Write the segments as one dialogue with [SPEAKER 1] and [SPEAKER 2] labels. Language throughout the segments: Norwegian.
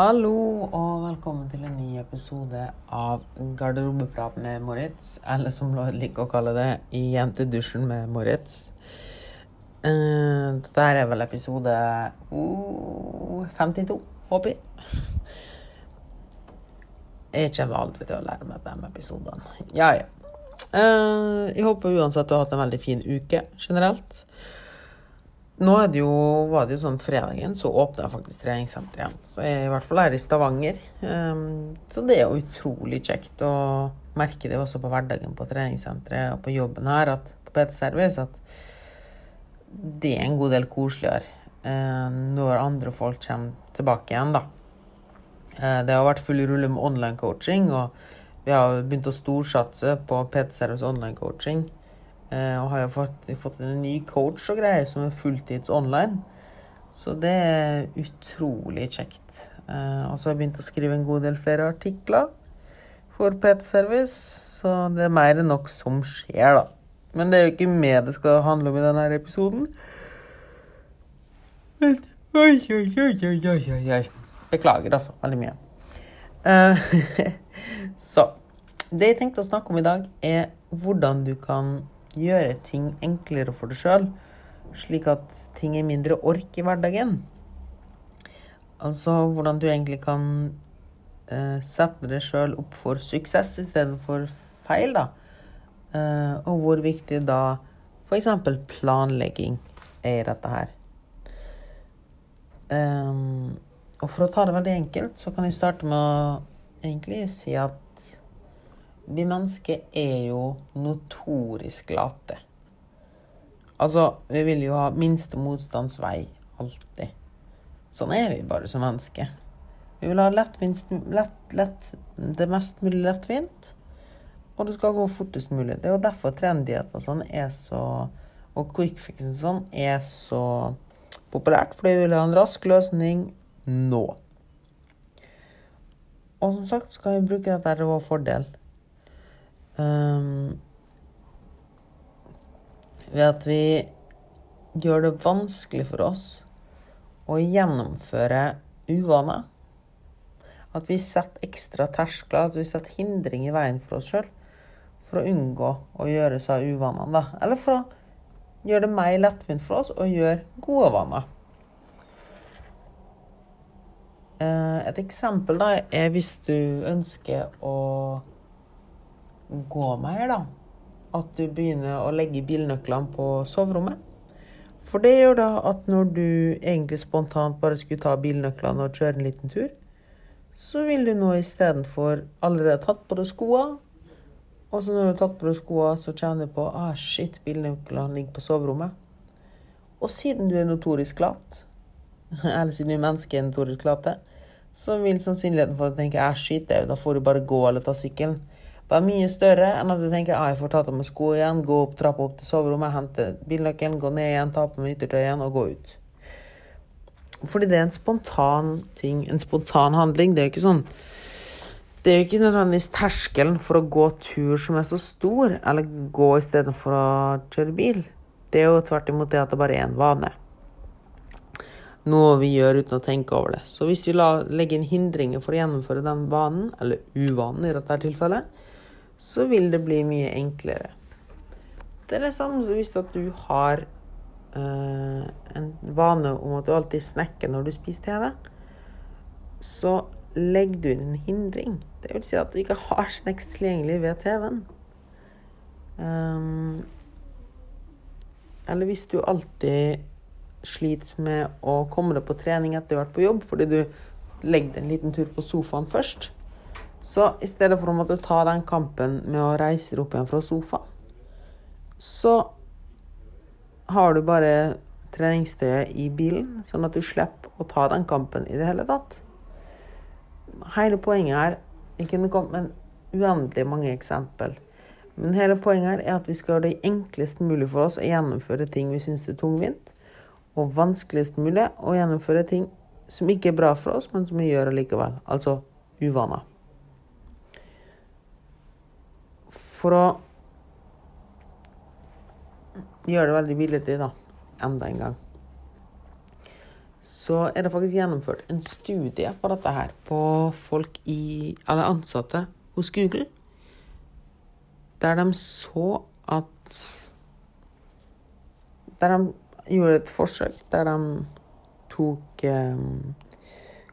[SPEAKER 1] Hallo og velkommen til en ny episode av Garderobeprat med Moritz. Eller som Lloyd liker å kalle det, I jentedusjen med Moritz. Uh, dette er vel episode uh, 52, håper jeg. Jeg kommer aldri til å lære meg de episodene. Ja, ja. Uh, jeg håper uansett du har hatt en veldig fin uke generelt. Nå det jo, var det jo sånn fredagen, så åpna faktisk treningssenteret igjen. Så jeg i hvert fall her i Stavanger. Um, så det er jo utrolig kjekt å merke det også på hverdagen på treningssenteret og på jobben her at, på PT Service at det er en god del koseligere uh, når andre folk kommer tilbake igjen, da. Uh, det har vært full rulle med online coaching, og vi har begynt å storsatse på PT Service online coaching. Eh, og har jo fått, fått, en ny coach og greier som er fulltids online. Så det er utrolig kjekt. Eh, og så har jeg begynt å skrive en god del flere artikler for PT Service. Så det er mer enn nok som skjer, da. Men det er jo ikke med det skal handle om i denne episoden. Beklager, altså. Veldig mye. Uh, så Det jeg tenkte å snakke om i dag, er hvordan du kan gjøre ting enklere for deg sjøl, slik at ting er mindre ork i hverdagen. Altså hvordan du egentlig kan eh, sette deg sjøl opp for suksess istedenfor feil, da. Eh, og hvor viktig da f.eks. planlegging er i dette her. Um, og for å ta det veldig enkelt, så kan jeg starte med å egentlig si at vi mennesker er jo notorisk late. Altså, vi vil jo ha minste motstands vei alltid. Sånn er vi bare som mennesker. Vi vil ha lett, lett, lett, det mest mulig lettvint, og det skal gå fortest mulig. Det er jo derfor trenddietter sånn er så og quickfixen sånn er så populært, fordi vi vil ha en rask løsning nå. Og som sagt skal vi bruke dette til vår fordel. Um, ved at vi gjør det vanskelig for oss å gjennomføre uvaner. At vi setter ekstra terskler, at vi setter hindring i veien for oss sjøl for å unngå å gjøre seg uvanene. Da. Eller for å gjøre det mer lettvint for oss å gjøre gode vaner. Eh, et eksempel da er hvis du ønsker å gå mer, da. At du begynner å legge bilnøklene på soverommet. For det gjør da at når du egentlig spontant bare skulle ta bilnøklene og kjøre en liten tur, så vil du nå istedenfor allerede tatt på deg skoene. Og så når du har tatt på deg skoene, så kjenner du på ah, shit, bilnøklene ligger på soverommet. Og siden du er notorisk lat, eller siden er menneske er notorisk late, så vil sannsynligheten for å tenke ah, shit, da får du bare gå eller ta sykkelen var mye større enn at du tenker ah, jeg får ta av meg sko igjen, gå opp trappa opp til soverommet, hente bilnøkkelen, gå ned igjen, ta på meg yttertøy igjen og gå ut. Fordi det er en spontan ting, en spontan handling. Det er jo ikke sånn Det er jo ikke nødvendigvis terskelen for å gå tur som er så stor, eller gå istedenfor å kjøre bil. Det er jo tvert imot det at det bare er en vane. Noe vi gjør uten å tenke over det. Så hvis vi la, legger inn hindringer for å gjennomføre den vanen, eller uvanen i dette tilfellet, så vil det bli mye enklere. Det er det samme som hvis du har uh, en vane om at du alltid snakker når du spiser TV. Så legger du inn en hindring. Det vil si at du ikke har snacks tilgjengelig ved TV-en. Um, ehm, eller hvis du alltid sliter med å komme deg på trening etter å ha vært på jobb fordi du legger deg en liten tur på sofaen først, så i stedet for å måtte ta den kampen med å reise deg opp igjen fra sofaen, så har du bare treningstøyet i bilen, sånn at du slipper å ta den kampen i det hele tatt. Hele poenget her Jeg kunne kommet med uendelig mange eksempel. Men hele poenget her er at vi skal gjøre det enklest mulig for oss å gjennomføre ting vi syns er tungvint, og vanskeligst mulig å gjennomføre ting som ikke er bra for oss, men som vi gjør allikevel. Altså uvaner. For å gjøre det veldig billig, da, enda en gang, så er det faktisk gjennomført en studie på dette her på folk i Eller ansatte hos Google. Der de så at Der de gjorde et forsøk der de tok eh,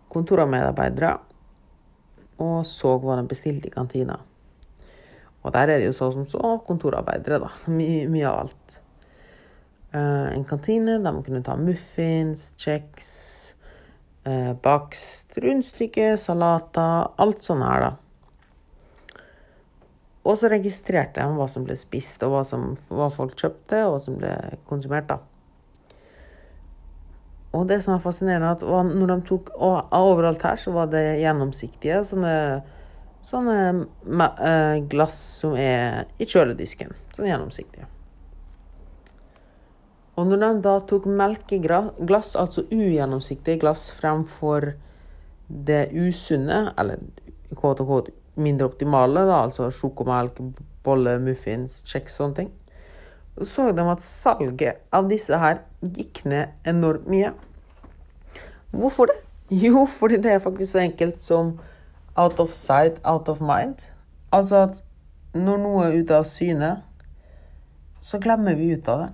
[SPEAKER 1] kontormedarbeidere og så hva de bestilte i kantina. Og der er det jo sånn som så kontorarbeidere, da. mye, mye av alt. Uh, en kantine der man kunne ta muffins, kjeks, uh, bakst, rundstykke, salater, alt sånt her, da. Og så registrerte de hva som ble spist, og hva, som, hva folk kjøpte, og hva som ble konsumert, da. Og det som er fascinerende, at når de tok Og overalt her så var det gjennomsiktige sånne, sånne uh, glass som er i kjøledisken. Sånn gjennomsiktige. Og når de da tok melkeglass, altså ugjennomsiktige glass, fremfor det usunne, eller kåt og kåt mindre optimale, da, altså sjokomelk, bolle, muffins, kjeks, sånne ting, så så de at salget av disse her gikk ned enormt mye. Hvorfor det? Jo, fordi det er faktisk så enkelt som out of sight, out of mind. Altså at når noe er ute av syne, så glemmer vi ut av det.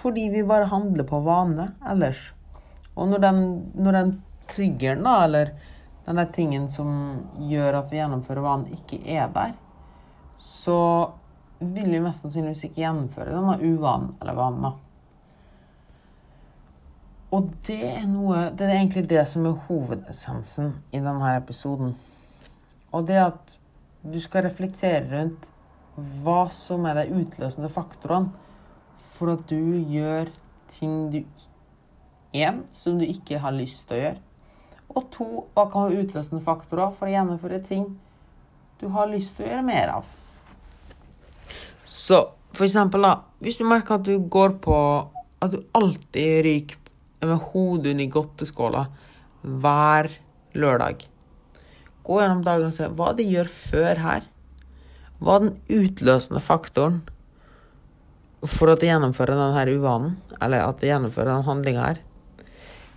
[SPEAKER 1] Fordi vi bare handler på vane ellers. Og når den, når den triggeren, da, eller den der tingen som gjør at vi gjennomfører vanen, ikke er der, så vil vi mest sannsynligvis ikke gjennomføre denne uvanen eller vanen. Og det er noe Det er egentlig det som er hovedessensen i denne episoden. Og det at du skal reflektere rundt hva som er de utløsende faktorene for at du gjør ting du Én, som du ikke har lyst til å gjøre. Og to, hva kan være utløsende faktorer for å gjennomføre ting du har lyst til å gjøre mer av. Så for eksempel, da, hvis du merker at du går på At du alltid ryker med hodet under godteskåla hver lørdag. Gå gjennom dagen og se hva de gjør før her. Hva er den utløsende faktoren for at de gjennomfører denne uvanen, eller at de gjennomfører denne handlinga her?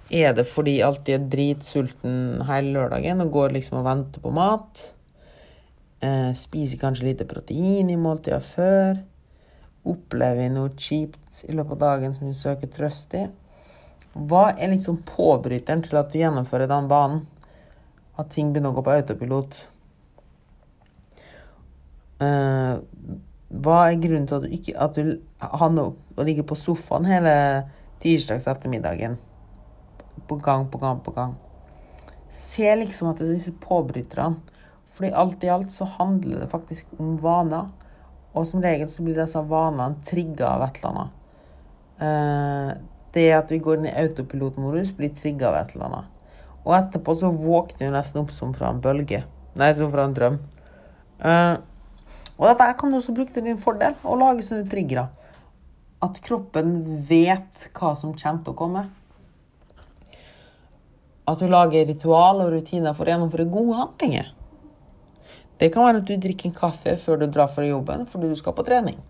[SPEAKER 1] Er det fordi alt alltid er dritsulten hele lørdagen og går liksom og venter på mat? Eh, spiser kanskje lite protein i måltida før? Opplever vi noe kjipt i løpet av dagen som vi søker trøst i? Hva er liksom påbryteren til at du gjennomfører den banen? At ting begynner å gå på autopilot? Uh, hva er grunnen til at du ikke at du og ligger på sofaen hele tirsdags ettermiddagen? På gang på gang på gang. Se liksom at det er disse påbryterne. Fordi alt i alt så handler det faktisk om vaner. Og som regel så blir disse vanene trigga av et eller annet. Eh, det at vi går inn i autopilotmodus, blir trigga av et eller annet. Og etterpå så våkner vi nesten opp som fra en bølge. Nei, som fra en drøm. Uh, og dette kan du også bruke til din fordel, å lage sånne triggere. At kroppen vet hva som kommer til å komme. At du lager ritual og rutiner for å gjennomføre gode handlinger. Det kan være at du drikker en kaffe før du drar fra jobben fordi du skal på trening.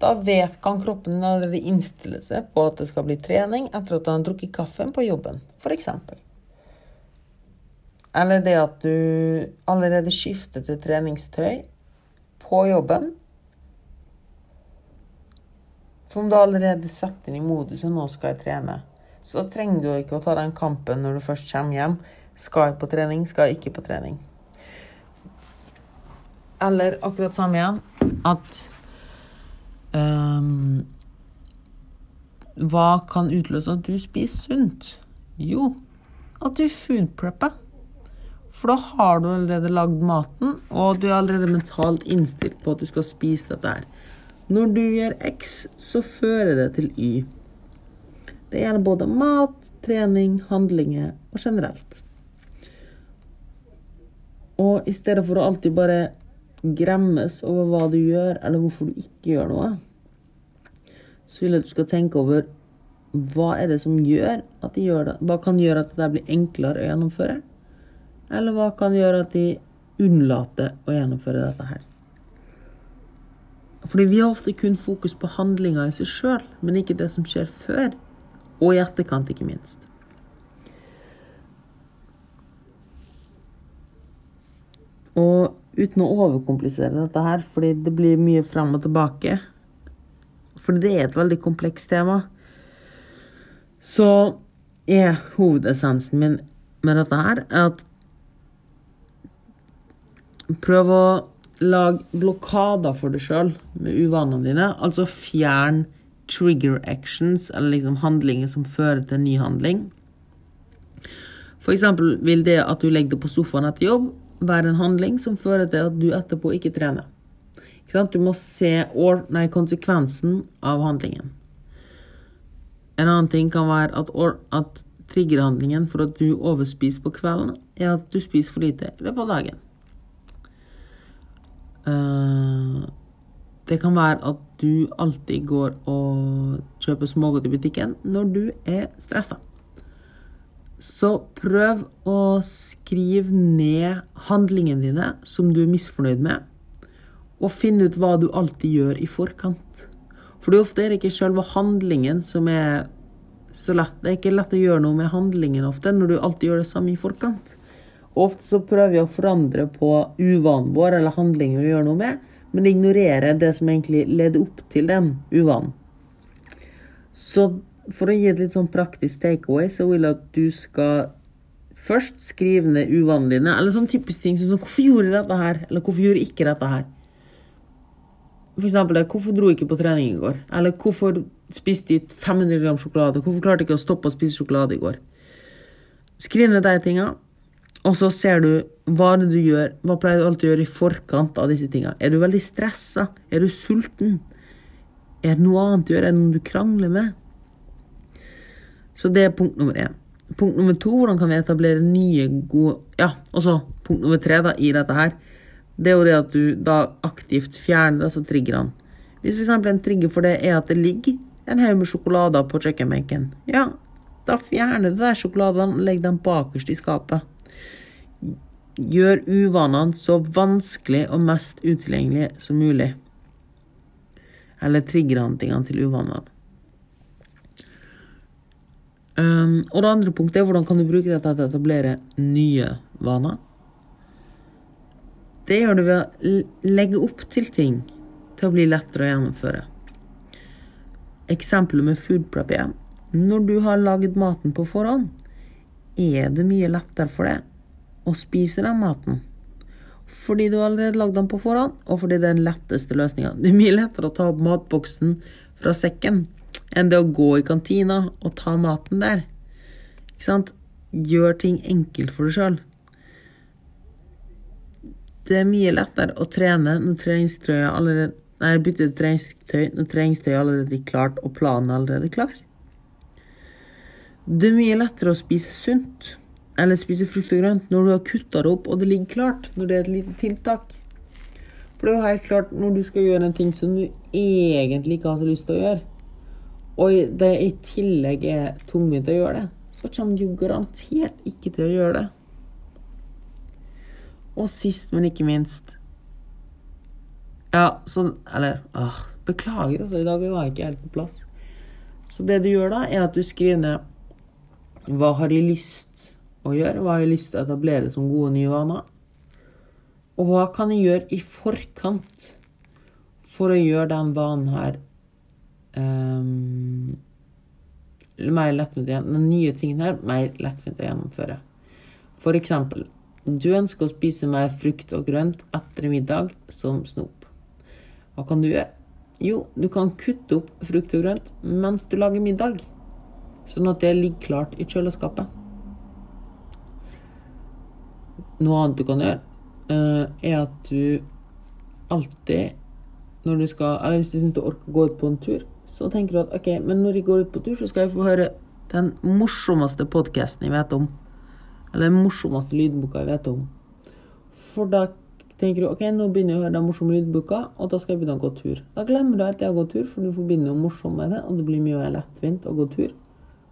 [SPEAKER 1] Da vet, kan kroppen din allerede innstille seg på at det skal bli trening etter at han har drukket kaffen på jobben, f.eks. Eller det at du allerede skifter til treningstøy på jobben. Som du allerede setter inn i moduset 'nå skal jeg trene'. Så da trenger du ikke å ta den kampen når du først kommer hjem. Skal jeg på trening, skal jeg ikke på trening? Eller akkurat samme igjen at um, Hva kan utløse at du spiser sunt? Jo, at du foodprepper. For da har du allerede lagd maten, og du er allerede mentalt innstilt på at du skal spise dette her. Når du gjør X, så fører det til Y. Det gjelder både mat, trening, handlinger og generelt. Og i stedet for å alltid bare gremmes over hva du gjør, eller hvorfor du ikke gjør noe, så vil jeg at du skal tenke over hva er det som gjør at de gjør det? Hva kan gjøre at det blir enklere å gjennomføre? Eller hva kan gjøre at de unnlater å gjennomføre dette her? Fordi vi har ofte kun fokus på handlinga i seg sjøl, men ikke det som skjer før. Og i etterkant, ikke minst. Og uten å overkomplisere dette her, fordi det blir mye fram og tilbake Fordi det er et veldig komplekst tema. Så er hovedessensen min med dette her at Prøv å lage blokader for deg sjøl med uvanene dine. Altså fjern trigger actions, eller liksom handlinger som fører til en ny handling. For eksempel vil det at du legger deg på sofaen etter jobb, være en handling som fører til at du etterpå ikke trener. Ikke du må se or, nei, konsekvensen av handlingen. En annen ting kan være at, or, at triggerhandlingen for at du overspiser på kvelden, er at du spiser for lite i løpet av dagen. Uh, det kan være at du alltid går og kjøper smågodt i butikken når du er stressa. Så prøv å skrive ned handlingene dine som du er misfornøyd med, og finn ut hva du alltid gjør i forkant. For ofte er det ikke selve handlingen som er så lett. Det er ikke lett å gjøre noe med handlingen ofte når du alltid gjør det samme i forkant. Ofte så prøver vi å forandre på uvanen vår eller handlingen vi gjør noe med, men ignorere det som egentlig leder opp til den uvanen. Så for å gi et litt sånn praktisk takeaway, så vil jeg at du skal først skrive ned uvanene dine. Eller sånn typisk ting som sånn, 'Hvorfor gjorde jeg dette her?' Eller 'Hvorfor gjorde jeg ikke dette her?' For eksempel 'Hvorfor dro jeg ikke på trening i går?' Eller 'Hvorfor spiste jeg 500 gram sjokolade?' 'Hvorfor klarte jeg ikke å stoppe å spise sjokolade i går?' Skriv ned de tinga, og så ser du hva du gjør, hva pleier du alltid å gjøre i forkant av disse tinga. Er du veldig stressa? Er du sulten? Er det noe annet du gjør? enn om du krangler med? Så det er punkt nummer én. Punkt nummer to, hvordan kan vi etablere nye, gode Ja, og så punkt nummer tre da, i dette her. Det er jo det at du da aktivt fjerner disse triggerne. Hvis f.eks. en trigger for det er at det ligger en haug med sjokolader på kjøkkenbenken, ja, da fjerner du de sjokoladene og legger dem bakerst i skapet gjør uvanene så vanskelig og mest utilgjengelig som mulig. Eller triggerhandlingene til uvanene. Um, og det andre punktet er hvordan kan du bruke dette til å etablere nye vaner? Det gjør du ved å legge opp til ting til å bli lettere å gjennomføre. Eksempelet med food prep igjen. Når du har laget maten på forhånd, er det mye lettere for deg å spise den maten. Fordi du allerede lagd den på forhånd, og fordi det er den letteste løsninga. Det er mye lettere å ta opp matboksen fra sekken enn det å gå i kantina og ta maten der. Ikke sant? Gjør ting enkelt for deg sjøl. Det er mye lettere å trene når treningstrøya allerede Nei, bytte treningstøy når treningstøyet allerede er klart og planen er allerede klar. Det er mye lettere å spise sunt eller spise frukt og grønt når du har kutta det opp og det ligger klart, når det er et lite tiltak. For det er jo helt klart, når du skal gjøre en ting som du egentlig ikke har så lyst til å gjøre, og det i tillegg er tungvint å gjøre det, så kommer du garantert ikke til å gjøre det. Og sist, men ikke minst Ja, sånn Eller åh, beklager, i dag var jeg ikke helt på plass. Så det du gjør da, er at du skriver ned Hva har jeg lyst å gjøre? Hva har jeg lyst til å etablere som gode nye vaner? Og hva kan jeg gjøre i forkant for å gjøre den vanen her um, mer lettvint den nye tingen her mer lettvint å gjennomføre? For eksempel, du ønsker å spise mer frukt og grønt etter middag som snop. Hva kan du gjøre? Jo, du kan kutte opp frukt og grønt mens du lager middag, sånn at det ligger klart i kjøleskapet. Noe annet du kan gjøre, uh, er at du alltid når du skal Eller hvis du syns du orker å gå ut på en tur, så tenker du at OK, men når jeg går ut på tur, så skal jeg få høre den morsomste podkasten jeg vet om. Eller den morsomste lydboka jeg vet om. For da tenker du OK, nå begynner jeg å høre den morsomme lydboka, og da skal jeg begynne å gå tur. Da glemmer du det å gå tur, for du forbinder noe morsomt med det, og det blir mye mer lettvint å gå tur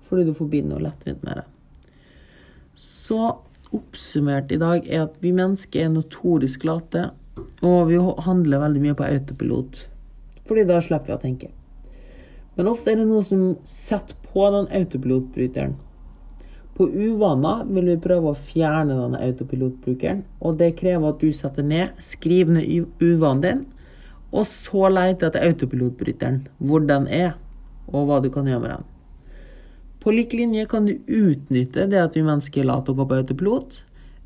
[SPEAKER 1] fordi du forbinder noe lettvint med det. Så oppsummert i dag, er at vi mennesker er notorisk late, og vi handler veldig mye på autopilot. Fordi da slipper vi å tenke. Men ofte er det noe som setter på den autopilotbryteren. På uvaner vil vi prøve å fjerne denne autopilotbrukeren, og det krever at du setter ned, skriver ned uvanen din, og så leter etter autopilotbryteren, hvor den er, og hva du kan gjøre med den. På lik linje kan du utnytte det at vi mennesker later å gå på autopilot,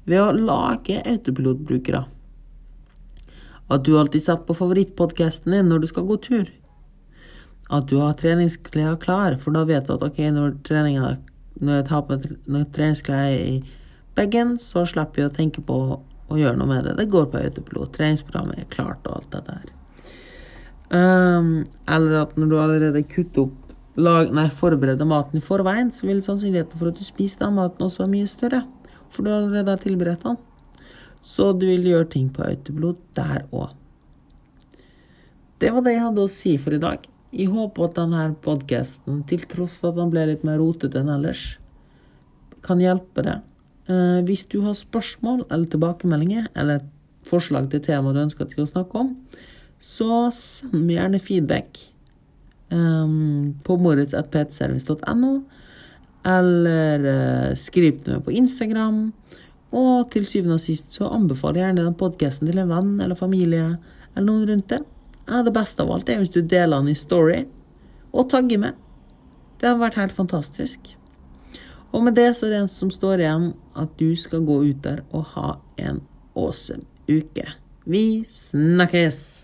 [SPEAKER 1] ved å lage autopilotbrukere. At du alltid setter på favorittpodkasten din når du skal gå tur. At du har treningsklær klar, for da vet du at ok, når, når jeg tar på treningsklær i bagen, så slipper vi å tenke på å gjøre noe med det. Det går på autopilot. Treningsprogrammet er klart og alt dette her. Um, eller at når du allerede kutter opp lag, nei, forbereder maten i forveien, så vil sannsynligheten for at du spiser den maten også være mye større. For du allerede har tilberedt den. Så du vil gjøre ting på autopilot der òg. Det var det jeg hadde å si for i dag. Jeg håper at denne podkasten, til tross for at den ble litt mer rotete enn ellers, kan hjelpe deg. Eh, hvis du har spørsmål eller tilbakemeldinger eller forslag til tema du ønsker at vi skal snakke om, så send meg gjerne feedback um, på moritz.ptservice.no, eller uh, skriv til meg på Instagram. Og til syvende og sist så anbefaler jeg gjerne den podkasten til en venn eller familie eller noen rundt det. Ja, det beste av alt er hvis du deler den i Story og tagger meg. Det hadde vært helt fantastisk. Og med det så er det en som står igjen, at du skal gå ut der og ha en awesome uke. Vi snakkes!